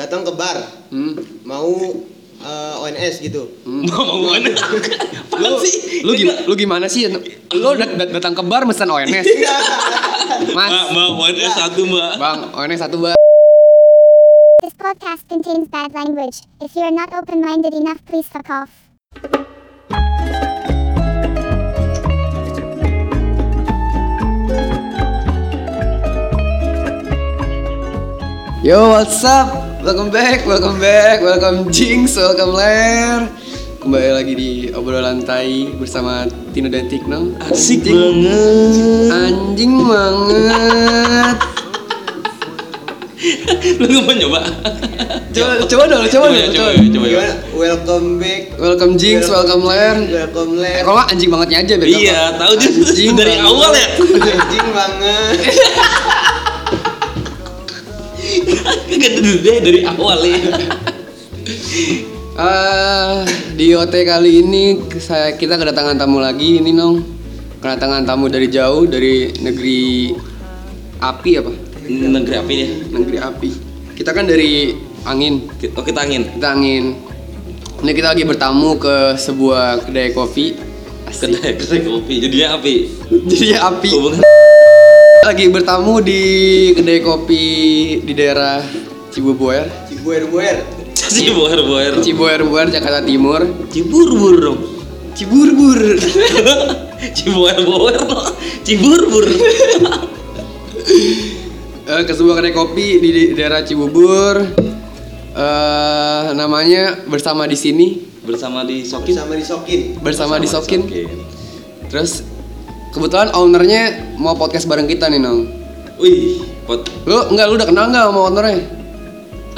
datang ke bar Hmm. mau eh, ONS gitu. Mau mau mana? Apaan sih? Lu gimana, lu gimana sih? Lu dat- dat- datang ke bar mesen ONS. Mas, Mbak, mbak, poinnya satu mbak. Bang, ONS satu, Bang. This podcast contains bad language. If you are not open minded enough, please fuck off. Yo, what's up? Welcome back, welcome back, welcome Jinx, welcome Ler. Kembali lagi di obrolan tai bersama Tino dan Tikno. Asik Anjing, banget. anjing banget. Lu nggak mau nyoba? Coba, coba dong, coba Coba dong, coba coba. ya, coba. Gimana? Welcome back. Welcome Jinx, welcome Ler. Welcome Eh, Ler. kalau nggak anjing bangetnya aja biar Iya, tahu dia Anjing dari awal ya. Anjing banget. Kagak dulu deh dari awal ya. Ah, di OT kali ini saya kita kedatangan tamu lagi ini nong. Kedatangan tamu dari jauh dari negeri api apa? Negeri api ya. Negeri api. Kita kan dari angin. Oh kita angin. Kita angin. Ini kita lagi bertamu ke sebuah kedai kopi. Asik. Kedai kedai kopi. Jadinya api. Jadi api. Hubungan. Lagi bertamu di kedai kopi di daerah Cibubur. Cibuer-buer. Cibuar buar. Cibubur, Jakarta Timur. Ciburbur dong. Ciburbur. Cibuar buar. Ciburbur. Eh, ke sebuah kedai kopi di, di daerah Cibubur. eh namanya bersama di sini, Bersama di Sokin. Sama disokin. bersama di Sokin. Terus kebetulan ownernya mau podcast bareng kita nih, Nong. Wih, pot. Lu enggak lu udah kenal enggak sama ownernya?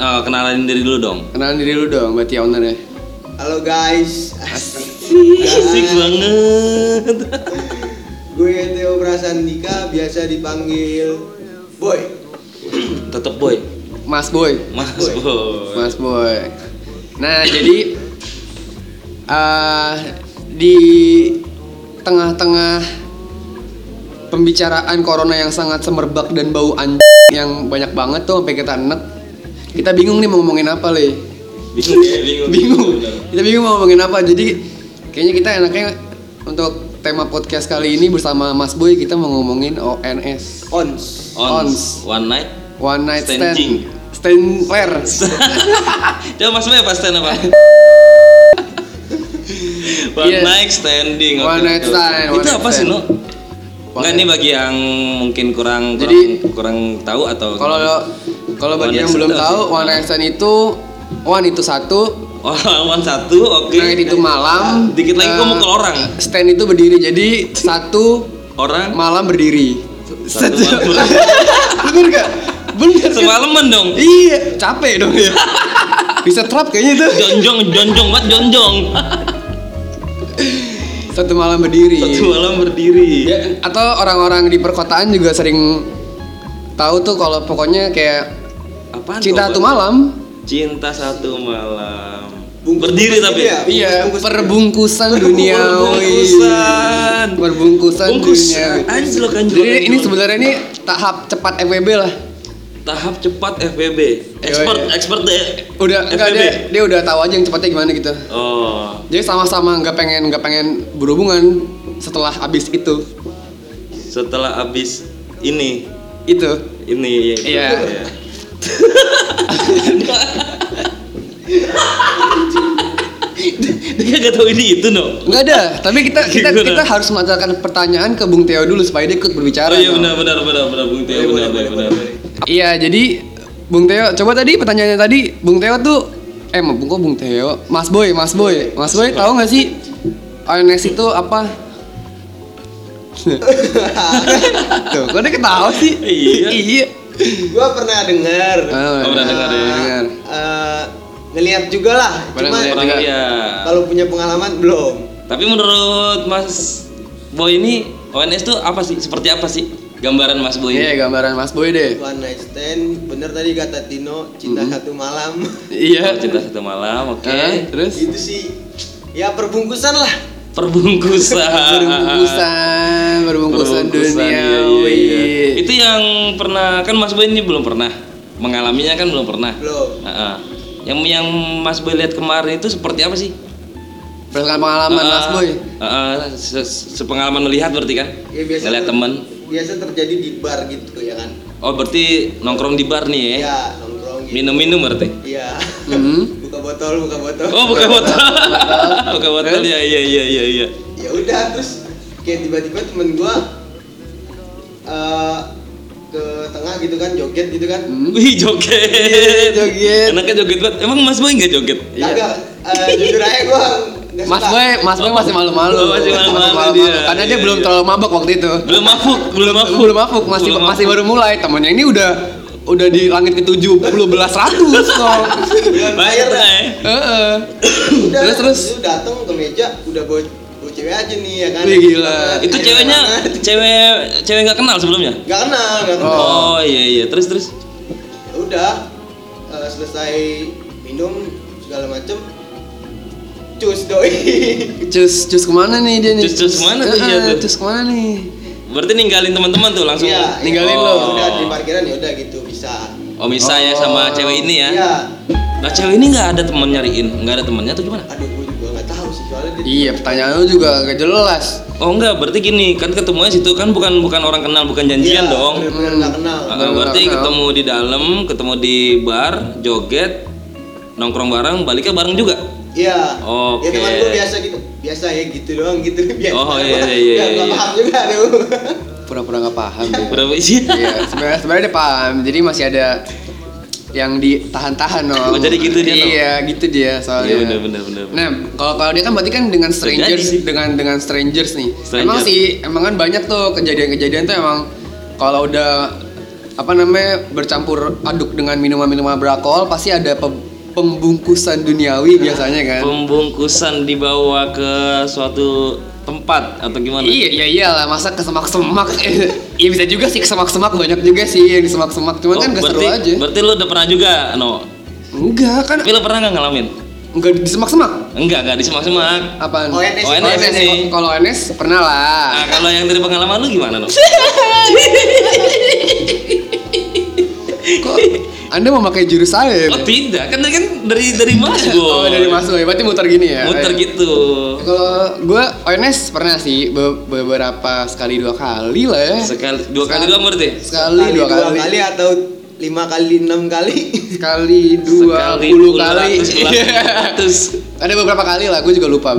Oh, kenalin diri dulu dong. Kenalan diri lu dong, berarti ownernya. Halo guys. Asik. Asik banget. Gue Theo Prasandika biasa dipanggil Boy. Tetep boy. Mas Boy. Mas Boy. boy. Mas Boy. Nah, jadi eh di tengah-tengah pembicaraan corona yang sangat semerbak dan bau anjing yang banyak banget tuh sampai kita enek. Kita bingung nih mau ngomongin apa, Le. Bingung ya, bingung. Bingung. Kita bingung mau ngomongin apa. Jadi kayaknya kita enaknya untuk tema podcast kali ini bersama Mas Boy kita mau ngomongin ONS. Ons. Ons. Ons. One night. One night stand. Standing. Stand flare. Coba mas Boy apa stand apa? One Yes. night standing. One oke, night stand, one Itu apa sih no? Enggak ini bagi yang mungkin kurang Jadi- kurang, kurang tahu atau Kalau kalau bagi yang belum tahu, one night stand itu one itu satu, Oh, one satu, oke. night itu malam. Dikit lagi eh, mau ke orang. Stand itu berdiri, jadi satu Orang malam berdiri. Satu malam. Bener gak? Bener. semalaman dong. Iya, capek dong ya. Bisa trap kayaknya itu. Jonjong, jonjong banget jonjong. Satu malam berdiri. Satu malam berdiri. Ya, atau orang-orang di perkotaan juga sering tahu tuh kalau pokoknya kayak Apaan cinta satu malam. Cinta satu malam. Bungkus- berdiri tapi ya? Iya, perbungkusan duniawi. Perbungkusan. Perbungkusan Bungkus. duniawi. Anjlok, anjlok, Jadi ini sebenarnya ini tahap cepat FWB lah. Tahap cepat FBB. Expert, Yoi. expert deh. Udah enggak FWB. dia, dia udah tahu aja yang cepatnya gimana gitu. Oh, Jadi sama-sama nggak pengen nggak pengen berhubungan setelah abis itu. setelah abis ini, Itu. ini ya. itu. Iya. Ya. Dia gak tahu ini itu no. Nggak ada, tapi kita kita Gimana? kita harus mengajarkan pertanyaan ke Bung Teo dulu supaya dia ikut berbicara. Oh iya no. benar benar benar benar Bung Teo benar benar boleh, benar. Iya, jadi Bung Teo, coba tadi pertanyaannya tadi, Bung Teo tuh eh Bung kok Bung Teo? Mas Boy, Mas Boy. Mas Boy tahu nggak sih ONS itu apa? Tuh, kok dia ketawa sih? Iya. iya. Gua pernah dengar. Oh, pernah dengar ya? dengar. Eh, ngelihat juga lah. Pernah Cuma iya. kalau punya pengalaman belum. Tapi menurut Mas Boy ini ONS tuh apa sih? Seperti apa sih? Gambaran Mas Boy. Iya, gambaran Mas Boy deh. One night stand, bener tadi kata Tino, cinta satu malam. Iya. Oh, cinta satu malam, oke. Eh, terus Itu sih ya perbungkusan lah. Perbungkusan. berbungkusan, berbungkusan Perbungkusan, iya, duniawi. iya, iya. Itu yang pernah kan Mas Boy ini belum pernah. mengalaminya kan belum pernah. Belum. Heeh. Yang yang Mas Boy lihat kemarin itu seperti apa sih? berdasarkan pengalaman Mas Boy Heeh, se- sepengalaman melihat berarti kan? Ya biasa temen. Biasa terjadi di bar gitu ya kan. Oh berarti nongkrong di bar nih ya? Ya, nongkrong gitu. Minum-minum berarti? Iya. hmm. buka botol, buka botol. Oh buka botol, buka botol ya iya iya iya iya. ya udah terus kayak tiba-tiba temen gua eh, ke tengah gitu kan joget gitu kan Hmm. Wih joget, Joget. Enaknya joget banget. Emang Mas Boy nggak joget? kagak eh, jujur aja gua Mas. Boy, Mas Boy masih malu-malu. Oh, masih malu-malu dia. Karena dia Iya, belum iya. terlalu mabok waktu itu. Belum mabuk, belum mabuk. Belum mabuk, masih Belum masih baru mulai. Temennya ini udah udah di langit ke-70 belas ratus kok. Bayar lah ya. Heeh. Terus terus lu datang ke meja udah bawa cewek aja nih ya kan Wih, gila. Itu Ayo ceweknya, banget. cewek cewek nggak kenal sebelumnya? nggak kenal nggak kenal Oh, iya iya, terus terus. Ya udah eh, selesai minum segala macem cus doi cus cus ke mana nih dia nih? Cus- cus ke mana tuh dia tuh? Cus ke mana nih? Berarti ninggalin teman-teman tuh langsung. Iya, ninggalin iya. lo. Ya udah di parkiran ya udah gitu bisa Oh, bisa ya sama Oh. cewek ini ya. Iya. Nah, cewek ini nggak ada teman nyariin, nggak ada temannya tuh gimana? aduh gue juga nggak tahu sih soalnya dia Iya, pertanyaan lu juga gak jelas. Oh enggak, berarti gini, kan ketemunya situ kan bukan bukan orang kenal, bukan janjian Iya, dong. bener-bener nggak kenal Ah, Bener, berarti nggak kenal. ketemu di dalam, ketemu di bar, joget, nongkrong bareng, baliknya bareng juga. Iya. Oke. Ya teman gue biasa gitu. Biasa ya gitu doang gitu. Biasa. Oh, iya, iya, iya, Ya, nggak iya. paham juga aduh. Pura-pura gak paham dia. Berapa sih? Iya, sebenarnya sebenarnya dia paham. Jadi masih ada yang ditahan-tahan Oh, no. jadi gitu dia, no? Iya, gitu dia soalnya. Iya benar benar benar. Nah, kalau kalau dia kan berarti kan dengan strangers dengan dengan strangers nih. Stranger. Emang sih, emang kan banyak tuh kejadian-kejadian tuh emang kalau udah apa namanya bercampur aduk dengan minuman-minuman beralkohol pasti ada pe- pembungkusan duniawi biasanya kan. Pembungkusan dibawa ke suatu tempat atau gimana? Iya, iya iyalah, masa ke semak-semak. Iya bisa juga sih ke semak-semak banyak juga sih yang di semak-semak. Cuman Oh, kan gak seru berarti, aja. Berarti lu udah pernah juga, No? Enggak kan Tapi lu pernah nggak ngalamin? enggak di semak-semak. Enggak, enggak di semak-semak. Apaan? ONS, ONS ONS, nih. Kalau ONS pernah lah. Nah, kalau yang dari pengalaman lu gimana, No? Kok Anda memakai jurus saya? Oh, tidak, kan dari kan dari dari Mas Boy. Oh, dari Mas Boy. Berarti muter gini ya? Muter Eh, gitu. Kalau gue ONS pernah sih be- beberapa sekali dua kali lah ya. Sekali dua kali doang berarti? Sekali dua kali. kali atau lima kali enam kali. Sekali dua Sekali puluh puluh kali. ratus. Ada beberapa kali lah. Gue juga lupa.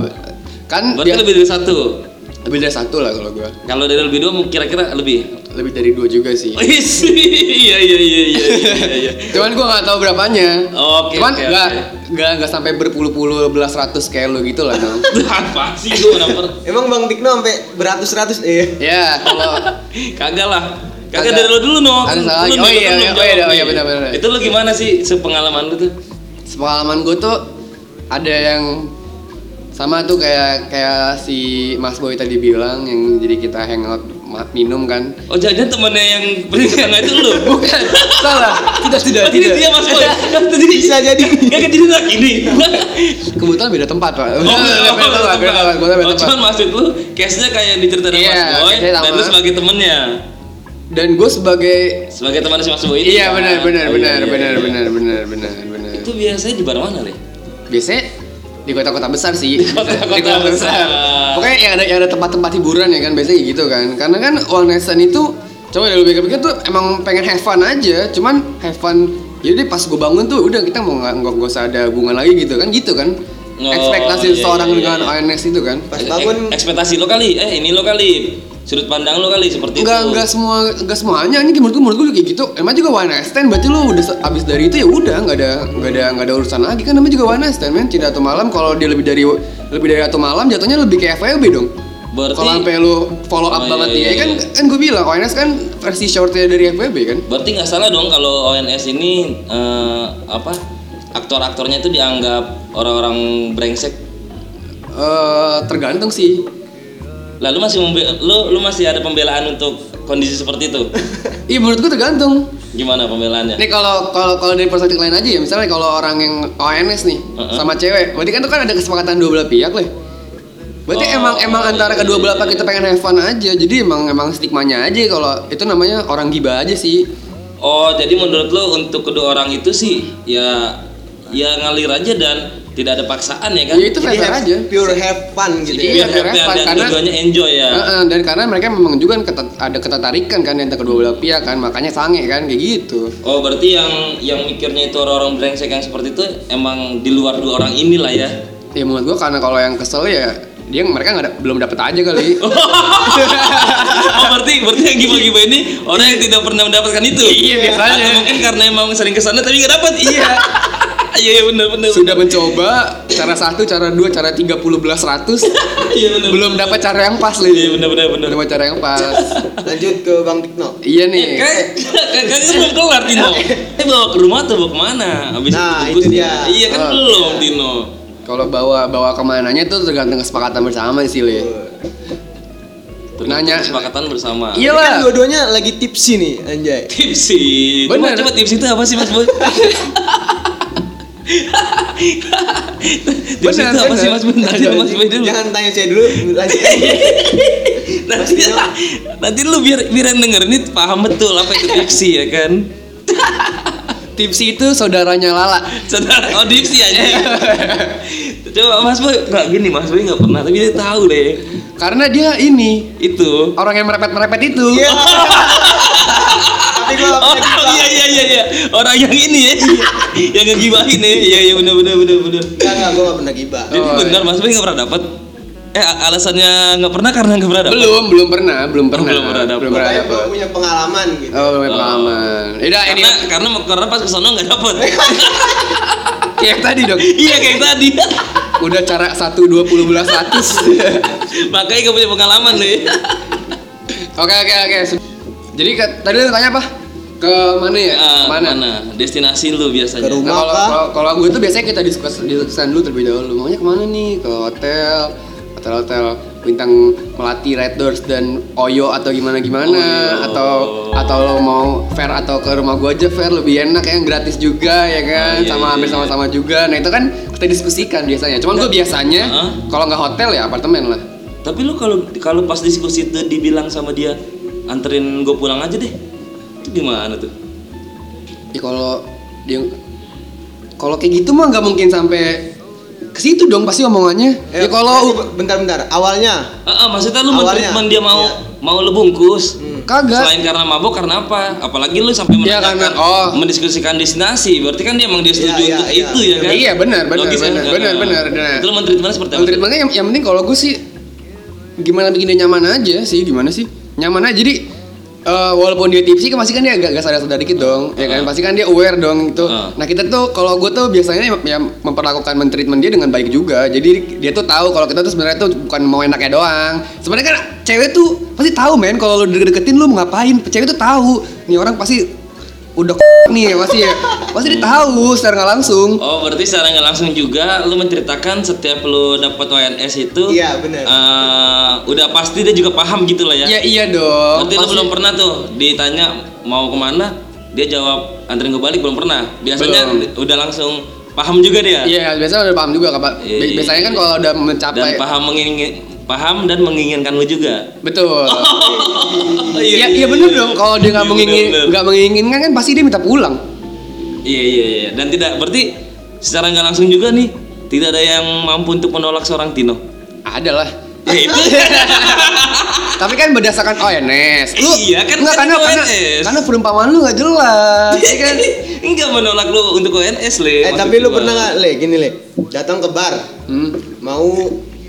Kan Berarti dia- lebih dari satu. Lebih dari satu lah kalau gue. Kalau dari lebih dua kira-kira lebih. Lebih dari dua juga sih. Wis, iya iya iya iya iya iya. Cuman gue nggak tahu berapanya. Oke, Cuman oke, nggak oke. nggak nggak sampai berpuluh-puluh belas ratus kayak lo gitu lah dong. Apa sih lu kenapa? Emang Bang Tikno sampai beratus-ratus eh. ya kalau Kagak lah. Kagak dari lo dulu no. Ada salah Oh iya, iya, oh iya, oh iya, benar, benar. Itu lu gimana sih sepengalaman lu tuh? pengalaman gue tuh ada yang sama tuh kayak kayak si Mas Boy tadi bilang yang jadi kita hangout minum kan Oh jangan temennya yang tengah itu lu. bukan salah tidak tidak Oh, tidak dia Mas Boy. Tadi Bisa jadi. Kagak jadi lagi nih. kebetulan beda tempat pak Oh, beda tempat beda tempat beda Oh, cuman maksud lu case-nya kayak diceritain Iya, Mas Boy dan lu sebagai temennya. dan gue sebagai Sebagai teman si Mas Boy iya kan? benar benar Oh, iya, benar iya, benar iya. benar benar benar benar Itu biasanya di bar mana, Le? biasanya di kota-kota besar sih. Di kota-kota besar. pokoknya yang ada yang ada tempat-tempat hiburan ya kan biasanya gitu kan. Karena kan Onesan itu coba lu pikir-pikir tuh emang pengen have fun aja. Cuman have fun jadi pas gue bangun tuh udah kita mau nggak nggak usah ada hubungan lagi gitu kan gitu kan Oh, ekspektasi iya, seorang iya, dengan iya. ONS itu kan Pas Eh, bangun eh, ekspektasi lo kali, eh ini lo kali, sudut pandang lo kali seperti Enggak, itu. enggak semua, enggak semuanya. Ini menurut gue, menurut gue kayak gitu. Emang juga one night stand, berarti lu udah abis dari itu ya udah, nggak ada, nggak ada, nggak ada urusan lagi kan. Namanya juga one night stand, men. Cinta atau malam, kalau dia lebih dari, lebih dari atau malam, jatuhnya lebih kayak FWB dong. Berarti Kalau sampai lu follow Oh, up banget iya, dia, iya, kan, iya. kan gue bilang, ONS kan versi shortnya dari FWB kan. berarti nggak salah dong kalau ONS ini eh, apa aktor-aktornya itu dianggap orang-orang brengsek. Eh, tergantung sih. Lalu masih lu lu masih ada pembelaan untuk kondisi seperti itu. Iya menurut gue tergantung. Gimana pembelaannya? Nih kalau kalau kalau dari perspektif lain aja ya, misalnya kalau orang yang ONS nih Heeh. sama cewek, berarti kan itu kan ada kesepakatan dua belah pihak lah. Berarti Oh, emang emang antara kedua belah iya, pihak kita pengen have fun aja. Jadi emang emang stigmanya aja kalau itu namanya orang gibah aja sih. Oh, jadi menurut lo untuk kedua orang itu sih ya ya ngalir aja dan tidak ada paksaan ya kan? Ya itu Jadi fair have- aja. pure have fun gitu Iya, ya. Fair happy fun, dan karena- dua-duanya enjoy ya. Heeh, dan karena mereka memang juga ada ketertarikan kan yang kedua belah pihak kan makanya sange kan kayak gitu Oh, berarti yang yang mikirnya itu orang-orang brengsek yang seperti itu emang di luar dua orang inilah ya. ya menurut gua karena kalau yang kesel ya dia mereka nggak da- belum dapet aja kali oh, berarti berarti yang gibah-gibah ini orang yang tidak pernah mendapatkan itu. Iya, biasanya. Atau mungkin karena emang sering ke sana tapi nggak dapat. Iya. Iya, iya benar benar. sudah mencoba cara satu cara dua cara tiga puluh belas ratus Iya benar. belum dapat cara yang pas Iya nih benar benar benar. belum dapat cara yang pas Lanjut ke Bang Tikno. iya nih kayak kayak kayak belum kelar Tino. Eh bawa ke rumah atau bawa ke mana? Habis Nah, itu nih. dia. Iya kan Oh. belum Tino. kalau bawa bawa ke mananya tuh tergantung kesepakatan bersama sih li Nanya. kesepakatan bersama. Kan iyalah dua-duanya lagi tipsi nih, anjay. Tipsi. Coba Bener. coba tips itu apa sih Mas Boy? Bener, itu apa sih. Mas? Nanti Mas dulu. Jangan tanya saya dulu, nanti, nanti lu biar biar yang denger ini paham betul apa itu tipsi ya kan? tipsi itu saudaranya Lala Saudara oh tipsi aja. Coba Mas Boy, nggak gini Mas Boy nggak pernah tapi dia tahu deh karena dia ini itu. orang yang merepet merepet itu Iya. Tapi gua Oh iya iya iya iya orang yang ini ya, yang ngegibahin ya, iya iya benar benar benar benar. Enggak, enggak, gua nggak pernah gibah. Jadi Oh, benar Mas Boy nggak pernah dapat. Eh alasannya nggak pernah karena nggak pernah dapat. belum belum pernah belum pernah belum pernah dapet. belum pernah gua punya pengalaman gitu. oh belum punya pengalaman Yaudah ini Karena karena karena pas ke sana nggak dapet. kayak tadi dong iya kayak tadi. udah cara satu dua puluh belas ratus Makanya gak punya pengalaman deh. oke oke oke jadi ke- tadi lu tanya apa ke mana ya Ah, mana mana? Destinasi lu biasanya. Ke rumah. Nah, kalau kalau kalau gue tuh biasanya kita diskus diskusikan dulu terlebih dahulu. Maunya ke mana nih? Ke hotel, hotel-hotel bintang melati Red Doors dan Oyo atau gimana gimana Oyo. atau atau lo mau fair atau ke rumah gua aja fair lebih enak yang gratis juga ya kan Oh, iya, sama iya, hampir iya. sama-sama juga nah itu kan kita diskusikan biasanya cuman gue biasanya Heeh. kalau nggak hotel ya apartemen lah Tapi lu kalau kalau pas diskusi itu dibilang sama dia anterin gue pulang aja deh. Itu gimana tuh? ya kalau dia kalau kayak gitu mah nggak mungkin sampai ke situ dong pasti omongannya ya kalau berarti bentar-bentar. Awalnya Ah, ah, maksudnya lu Awalnya, dia mau iya. mau lu bungkus. kagak Selain karena mabok karena apa? Apalagi lu sampai menanyakan karena- oh. mendiskusikan destinasi. Berarti kan dia emang dia setuju Iya, untuk iya, itu iya. ya kan? Iya, benar, benar, Logis ya? benar, benar, benar, benar. Itu lu mentreatmentnya seperti apa? Menteri yang, yang penting kalau gue sih gimana bikin dia nyaman aja sih gimana sih nyaman aja. Jadi eh, walaupun dia tipsi kan pasti kan dia agak agak sadar-sadar dikit dong. Ya kan? Ah. pasti kan dia aware dong gitu. Ah. nah kita tuh kalau gue tuh biasanya ya memperlakukan mentreatment dia dengan baik juga. Jadi dia tuh tahu kalau kita tuh sebenarnya tuh bukan mau enaknya doang. Sebenarnya kan cewek tuh pasti tahu men. Kalau lu deket-deketin lu mau ngapain? Cewek tuh tahu. Nih orang pasti udah nih pasti ya pasti dia tahu secara nggak langsung Oh, berarti secara nggak langsung juga lu menceritakan setiap lu dapat WNS itu Iya, benar. eh, udah pasti dia juga paham gitu lah ya. Ya iya dong. Berarti lu Pasti- belum pernah tuh ditanya mau ke mana, dia jawab anterin gue balik belum pernah. Biasanya Belum. udah langsung paham juga dia. Iya, biasanya udah paham juga, Kak. Iya, Bi- iya, Biasanya kan iya. kalau udah Dan mencapai paham mengingin paham dan menginginkan lu juga. betul. Oh, Iya, iya bener dong. Kalau dia nggak Iya, mengingin nggak menginginkan kan pasti dia minta pulang. Iya iya iya. Dan tidak berarti secara nggak langsung juga nih tidak ada yang mampu untuk menolak seorang Tino. Ada lah. Ya itu. Tapi kan berdasarkan ONS. Lu Iya, kan nggak kan karena, karena ONS. karena perumpamaan lu nggak jelas. ya kan? Enggak menolak lu untuk ONS le. Eh tapi lu pernah nggak le gini le datang ke bar Hmm. mau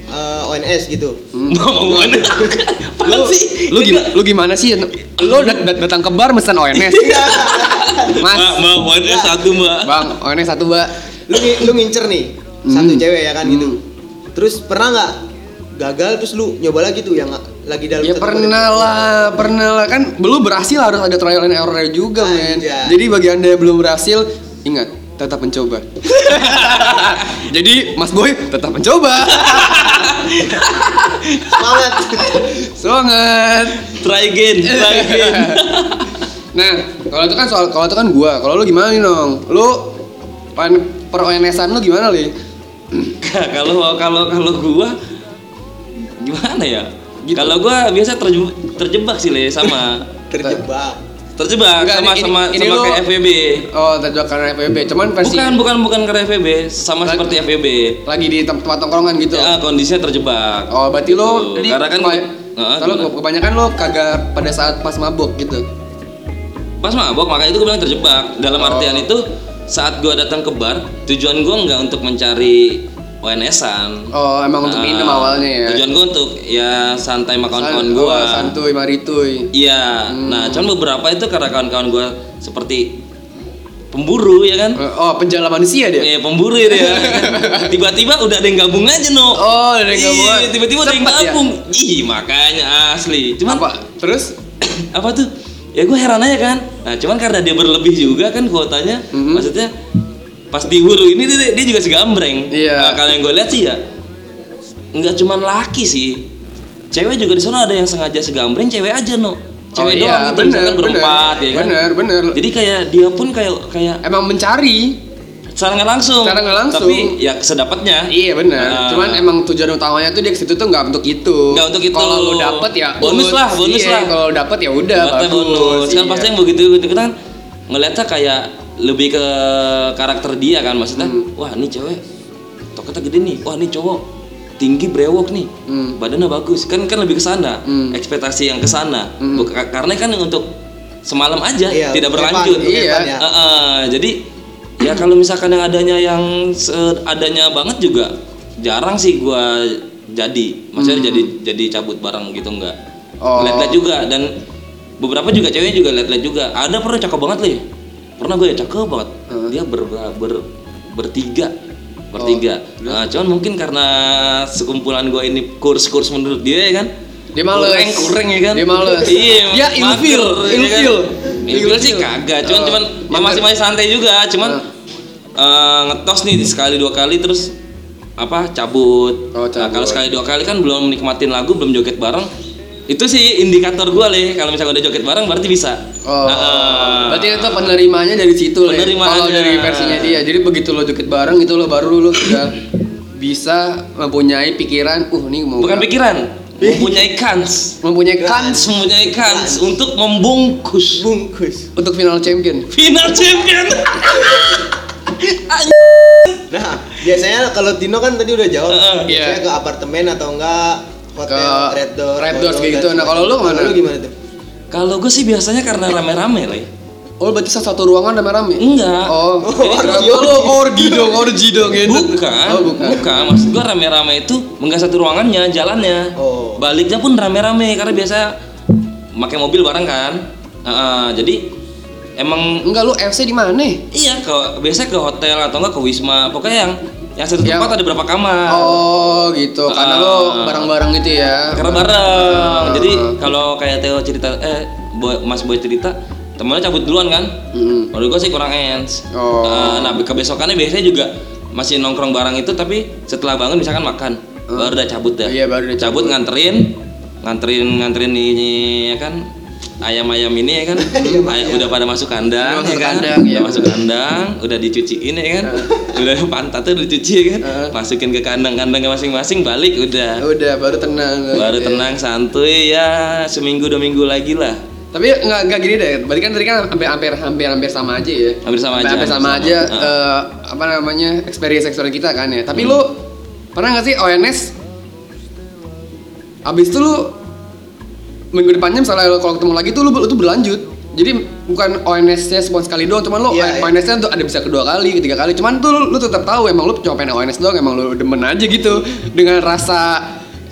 eh, ONS gitu. Mau mana? Apaan sih? Lu gimana? Lu gimana sih? Lu dat- dat- datang ke bar mesen ONS. Mas, Mbak, mbak, ONS satu mbak. Bang, ONS satu, Mbak. Lu lu ngincer nih satu Hmm. cewek ya kan gitu. Terus pernah nggak gagal terus lu nyoba lagi tuh yang lagi dalam Ya pernah lah, pernah lah kan belum berhasil harus ada trial and error juga men. Jadi bagi anda yang belum berhasil, ingat tetap mencoba. Jadi Mas Boy tetap mencoba. Semangat. Semangat. Try again, try again. Nah, kalau itu kan soal kalau itu kan gua. Kalau lu gimana nih, Nong? Lu pan per ONS-an lu gimana, Li? kalau kalau kalau gua gimana ya? Gitu. Kalau gua biasa terjebak, terjebak sih le sama Terjebak. Terjebak Enggak, sama ini- sama ini sama lu- kayak FWB. Oh, terjebak karena FWB. Cuman versi Bukan, bukan bukan karena FWB, sama Lagi- seperti FWB. lagi di tem- tempat tongkrongan gitu. Ya, kondisinya terjebak. Oh, berarti lo Tuh, jadi karena kan Heeh, kalau kebanyakan lo kagak pada saat pas mabuk gitu. Pas mabok makanya itu gue bilang terjebak. Dalam Oh. artian itu saat gua datang ke bar, tujuan gua nggak untuk mencari ONS-an. Oh, emang untuk Nah, minum awalnya ya. Tujuan gua untuk ya santai sama kawan-kawan gua. oh, santuy marituy. Iya. Hmm. Nah, cuman beberapa itu karena kawan-kawan gua seperti pemburu ya kan. Oh, penjala manusia dia. Iya pemburu ya kan? Tiba-tiba udah ada yang gabung aja no. Oh, ada yang gabung. Iya, tiba-tiba ada yang ya? gabung. Ih, makanya asli. Cuman Apa? Terus? apa tuh? Ya gue heran aja kan. Nah, cuman karena dia berlebih juga kan kuotanya, Mhm. maksudnya pas di hulu ini dia, dia juga segambreng. Iya. Nah, kalau yang gue lihat sih ya nggak cuman laki sih. Cewek juga di sana ada yang sengaja segambreng, cewek aja no. Cewek oh, doang iya, gitu, bener, misalkan berempat bener, ya kan. Bener, bener. Jadi kayak dia pun kayak kayak Emang mencari. secara nggak langsung. Secara nggak langsung. Tapi ya sedapatnya. Iya bener. Nah. Cuman emang tujuan utamanya tuh dia ke situ tuh nggak untuk itu. Nggak untuk itu. Kalau lo dapet ya Bonus lah, bonus Iya, lah. Kalau dapet ya udah bagus. bonus. Kan Iya. pasti yang begitu gitu kan ngeliatnya kayak lebih ke karakter dia kan maksudnya. Hmm. Wah, ini cewek toketnya gede nih. Wah, ini cowok tinggi brewok nih. Hmm. Badannya bagus. Kan kan lebih ke sana. Hmm. Ekspektasi yang ke sana. Hmm. Karena kan untuk semalam aja Iya, tidak berlanjut. Untuk Iya. Ya. Eh, eh, jadi ya kalau misalkan yang adanya yang adanya banget juga jarang sih gua jadi maksudnya jadi jadi cabut bareng gitu enggak Hmm. Oh. lihat-lihat juga dan beberapa juga cewek juga lihat-lihat juga ada pernah cakep banget nih pernah gue ya cakep banget Hmm. dia ber, ber bertiga bertiga Oh, nah cuman mungkin karena sekumpulan gue ini kurs-kurs menurut dia ya kan Dia males. kurang kurang ya kan Dia males. iya Dia ilfil, mager, ya kan? ilfil. ilfil sih Ilfil. kagak cuman Oh, cuman ya masih masih santai juga cuman Ah. eh, ngetos nih sekali dua kali terus apa cabut, Oh, Nah, cabut. kalau sekali dua kali kan belum nikmatin lagu belum joget bareng itu sih indikator gue leh kalau misalnya udah joget bareng berarti bisa Oh, Nah, berarti itu penerimanya dari situ lah. Penerimaannya. Kalau dari versinya dia, jadi begitu lo joget bareng itu lo baru lo sudah bisa mempunyai pikiran, uh nih mau bukan pikiran mempunyai kans mempunyai kans mempunyai kans untuk membungkus Bungkus. untuk final champion. final champion Nah, biasanya kalau Tino kan tadi udah jawab. Heeh. biasanya Iya. ke apartemen atau enggak hotel Ke Red Door. Red Doors kayak gitu. Nah, kalau lu ke mana? Lu gimana tuh? kalau gue sih biasanya karena rame-rame lah Oh berarti satu, satu ruangan rame-rame? enggak Oh, orgi, oh, lo orgi dong, orgi dong gitu. Bukan, Oh, bukan. bukan. Maksud gua rame-rame itu enggak satu ruangannya, jalannya. Oh. Baliknya pun rame-rame karena biasa pakai mobil bareng kan. Heeh, jadi emang Enggak lu FC di mana? iya ke biasa ke hotel atau enggak ke wisma. Pokoknya yang yang satu tempat ada berapa kamar. Oh gitu, karena lo Ah. bareng-bareng gitu ya. Karena bareng. Jadi Ah. kalau kayak Theo cerita eh Boy- Mas Boy cerita temennya cabut duluan kan. Mm. Menurut gua sih kurang ens. Oh. Eh, nah kebesokannya biasanya juga masih nongkrong bareng itu tapi setelah bangun misalkan makan baru udah cabut dah. Iya, baru udah cabut. cabut. nganterin nganterin nganterin ini ya kan ayam-ayam ini ya kan Ay- udah pada masuk kandang Udah masuk ya kan kandang, udah iya, masuk kandang udah dicuciin ya kan udah pantatnya udah dicuci ya kan masukin ke kandang-kandangnya masing-masing balik udah Udah baru tenang. baru Iya. tenang santuy ya seminggu dua minggu lagi lah Tapi enggak enggak gini deh. Berarti kan tadi kan hampir hampir hampir hampir sama aja ya. Hampir sama aja, Hampir sama hampir aja sama. eh, apa namanya? experience experience kita kan ya. Tapi Hmm. lu pernah nggak sih ONS Abis itu lu minggu depannya misalnya lu kalau ketemu lagi tuh lu, lu tuh berlanjut. Jadi bukan ONS-nya cuma sekali doang, cuman lu Iya, iya. ONS-nya tuh ada bisa kedua kali, ketiga kali. Cuman tuh lu, lu tetap tahu emang lu cuma pengen ONS doang, emang lu demen aja gitu dengan rasa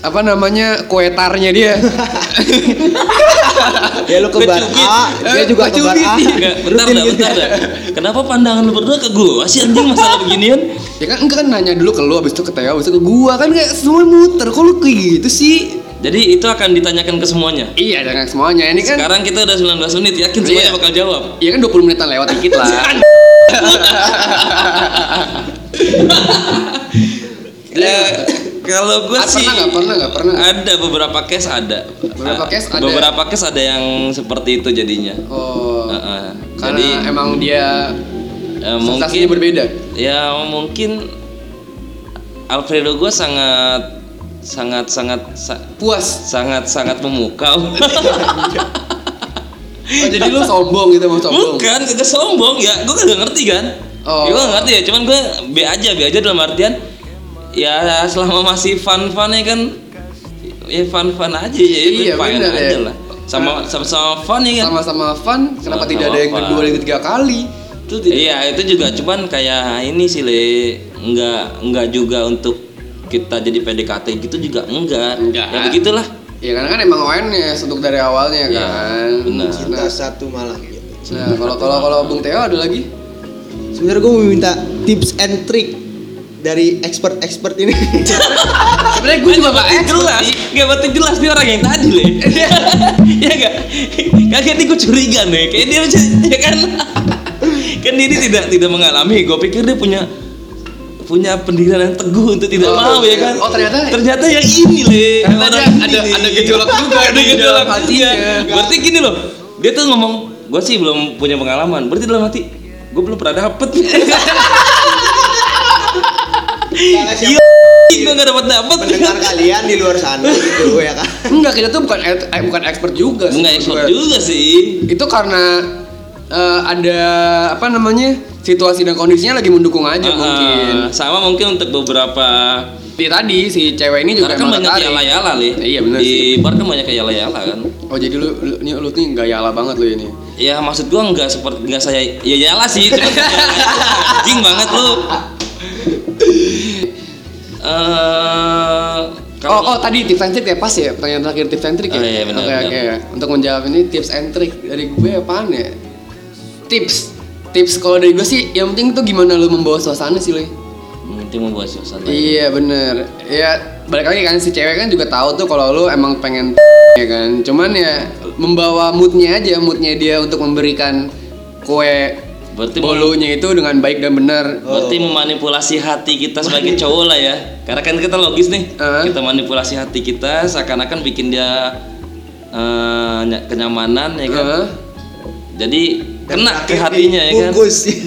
apa namanya kuetarnya dia. Ya lu ke bar. A, dia juga ke bar A. Bentar dah, bentar dah. Kenapa pandangan lu berdua ke gua sih anjing masalah beginian? Ya kan enggak kan nanya dulu ke lu abis itu ke Theo abis itu ke gua kan kayak semua muter kok lu kayak gitu sih Jadi itu akan ditanyakan ke semuanya. Iya jangan semuanya ini kan Sekarang kita udah 19 menit, yakin semuanya Iya. bakal jawab. Iya kan 20 menitan lewat dikit lah Ya, kalau gue Ah, sih pernah nggak? Pernah nggak? Pernah? Ada beberapa case ada. Beberapa Ah, case ada. Beberapa case ada yang seperti itu jadinya. Oh Heeh. Karena Jadi emang dia eh, sensasinya mungkin berbeda ya mungkin Alfredo gue sangat sangat sangat sa- Puas sangat sangat memukau. Oh, jadi lu sombong gitu mau sombong. Bukan, kagak sombong ya. Gue kagak ngerti kan. Oh. Gue ngerti ya. Cuman gue B aja, B aja dalam artian ya selama masih fun fun ya kan ya fun fun aja ya. Iya, fine bener aja ya. lah. Sama sama sama fun ya kan. Sama-sama fun, kenapa Sama-sama tidak ada yang fun. kedua dan ketiga kali? Itu tidak. Iya itu juga cuman kayak ini sih le nggak nggak juga untuk kita jadi PDKT gitu juga enggak. Enggak. Ya begitulah. Ya karena kan emang awareness untuk dari awalnya Iya, kan. benar. cinta satu malam gitu Nah, kalau kalau kalau Bung Teo ada lagi? sebenarnya gue mau minta tips and trick dari expert-expert ini Sebenarnya gue juga gak expert jelas, nggak betul jelas dia orang yang tadi le. ya enggak, kagak nih gue curiga nih, kayak dia ya kan, kan dia ini tidak tidak mengalami. Gue pikir dia punya punya pendirian yang teguh untuk tidak Oh, mau ya kan. oh, ternyata- ternyata yang ini le. Ternyata ada- ini ada- gejolak juga ada gejolak hatinya. Berarti gini loh, dia tuh ngomong, gue sih belum punya pengalaman. Berarti dalam hati, gue belum pernah dapet. Iya, gue gak dapet dapet. pendengar kalian di luar sana gitu ya kan Enggak, kita tuh bukan eh, bukan expert juga. sih, Enggak expert juga sih. Itu karena eh, ada apa namanya situasi dan kondisinya lagi mendukung aja Ah, mungkin. sama mungkin untuk beberapa Di tadi si cewek ini juga karena kan banyak yala-yala li Iya, bener di sih. bar kan banyak yala-yala kan Oh jadi lu lu, ini lu tuh nggak yala banget lu ini. ya maksud gua nggak seperti nggak saya ya yala sih anjing banget lu eh Oh, oh tadi tips and trick ya pas ya pertanyaan terakhir tips and trick ya. Oh, iya, benar, Oke benar. oke. Untuk menjawab ini tips and trick dari gue apaan ya? Tips tips kalau dari gue sih yang penting tuh gimana lu membawa suasana sih lu. penting membuat suasana. Iya bener. Ya balik lagi kan si cewek kan juga tahu tuh kalau lu emang pengen ya kan. Cuman ya membawa moodnya aja Moodnya dia untuk memberikan kue berarti bolunya itu dengan baik dan benar berarti memanipulasi hati kita sebagai cowok lah ya. Karena kan kita logis nih Eh. kita manipulasi hati kita seakan-akan bikin dia eh, ny- kenyamanan ya kan? Heeh. jadi kena ke hatinya ya kan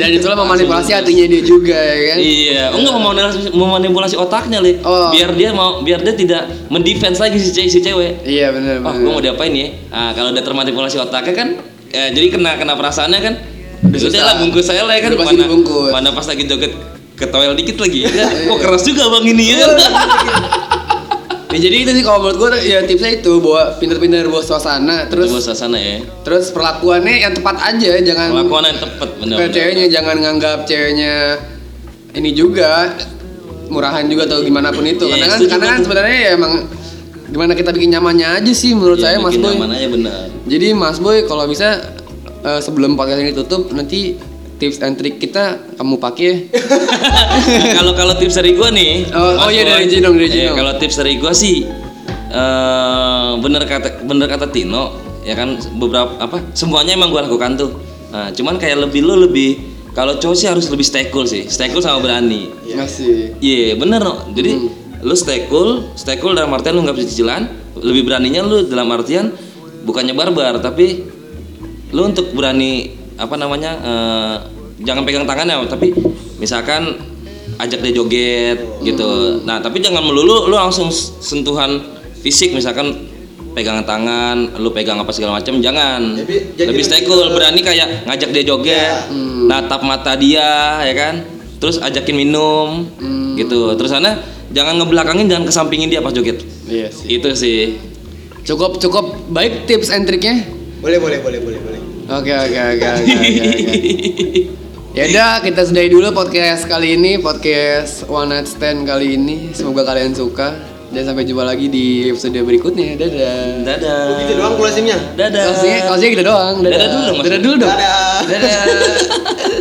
Dan itulah memanipulasi hatinya dia juga ya kan Iya, oh enggak memanipulasi, memanipulasi otaknya, Li. Oh. Biar dia mau biar dia tidak mendefense lagi si, si cewek. Iya bener Wah, bener gua mau diapain ya? Ah, kalau udah termanipulasi otaknya kan eh, jadi kena kena perasaannya kan. Udah lah bungkus saya lah ya kan mana, mana pas lagi joget ketowel dikit lagi. Ya, kok keras juga Bang ini ya. Ya, jadi itu sih kalau menurut gue ya tipsnya itu bawa pinter-pinter bawa suasana Terus terus suasana ya. terus perlakuannya yang tepat aja jangan Kelakuan yang tepat benar. ceweknya jangan nganggap ceweknya ini juga murahan juga atau gimana pun itu Iya, karena kan setuju karena kan sebenarnya ya emang gimana kita bikin nyamannya aja sih menurut Ya, saya Mas Boy nyaman aja benar. jadi Mas Boy kalau bisa eh, sebelum podcast ini tutup nanti tips and trick kita kamu pakai. Nah, kalau kalau tips dari gua nih Oh, oh iya, dari Jinong, dari eh, Jinong. kalau tips dari gua sih eh bener kata bener kata Tino ya kan beberapa apa semuanya emang gua lakukan tuh. Nah, cuman kayak lebih lu lebih kalau cowok sih harus lebih stay cool sih. Stay cool sama berani. Masih. Iya bener no. Jadi lu stay cool stay cool dalam artian lu nggak bisa cicilan. Lebih beraninya lu dalam artian bukannya barbar tapi lu untuk berani apa namanya eh, jangan pegang tangannya tapi misalkan ajak dia joget gitu. Nah tapi jangan melulu lu langsung sentuhan fisik misalkan pegangan tangan lu pegang apa segala macam jangan. Jadi- jadi lebih stay cool ke- berani kayak ngajak dia joget Ya. natap mata dia ya kan? Terus ajakin minum gitu. Terus sana jangan ngebelakangin jangan kesampingin dia pas joget. Iya sih. Itu sih. Cukup cukup baik tips and triknya. Boleh boleh boleh boleh boleh Oke oke oke oke oke. Ya udah kita sudahi dulu podcast kali ini podcast One Night Stand kali ini. Semoga kalian suka dan sampai jumpa lagi di episode berikutnya. Dadah. dadah gitu doang closingnya dadah Closingnya, closingnya gitu doang. Dadah, Dadah dulu. Dadah dulu dong. dadah Dadah.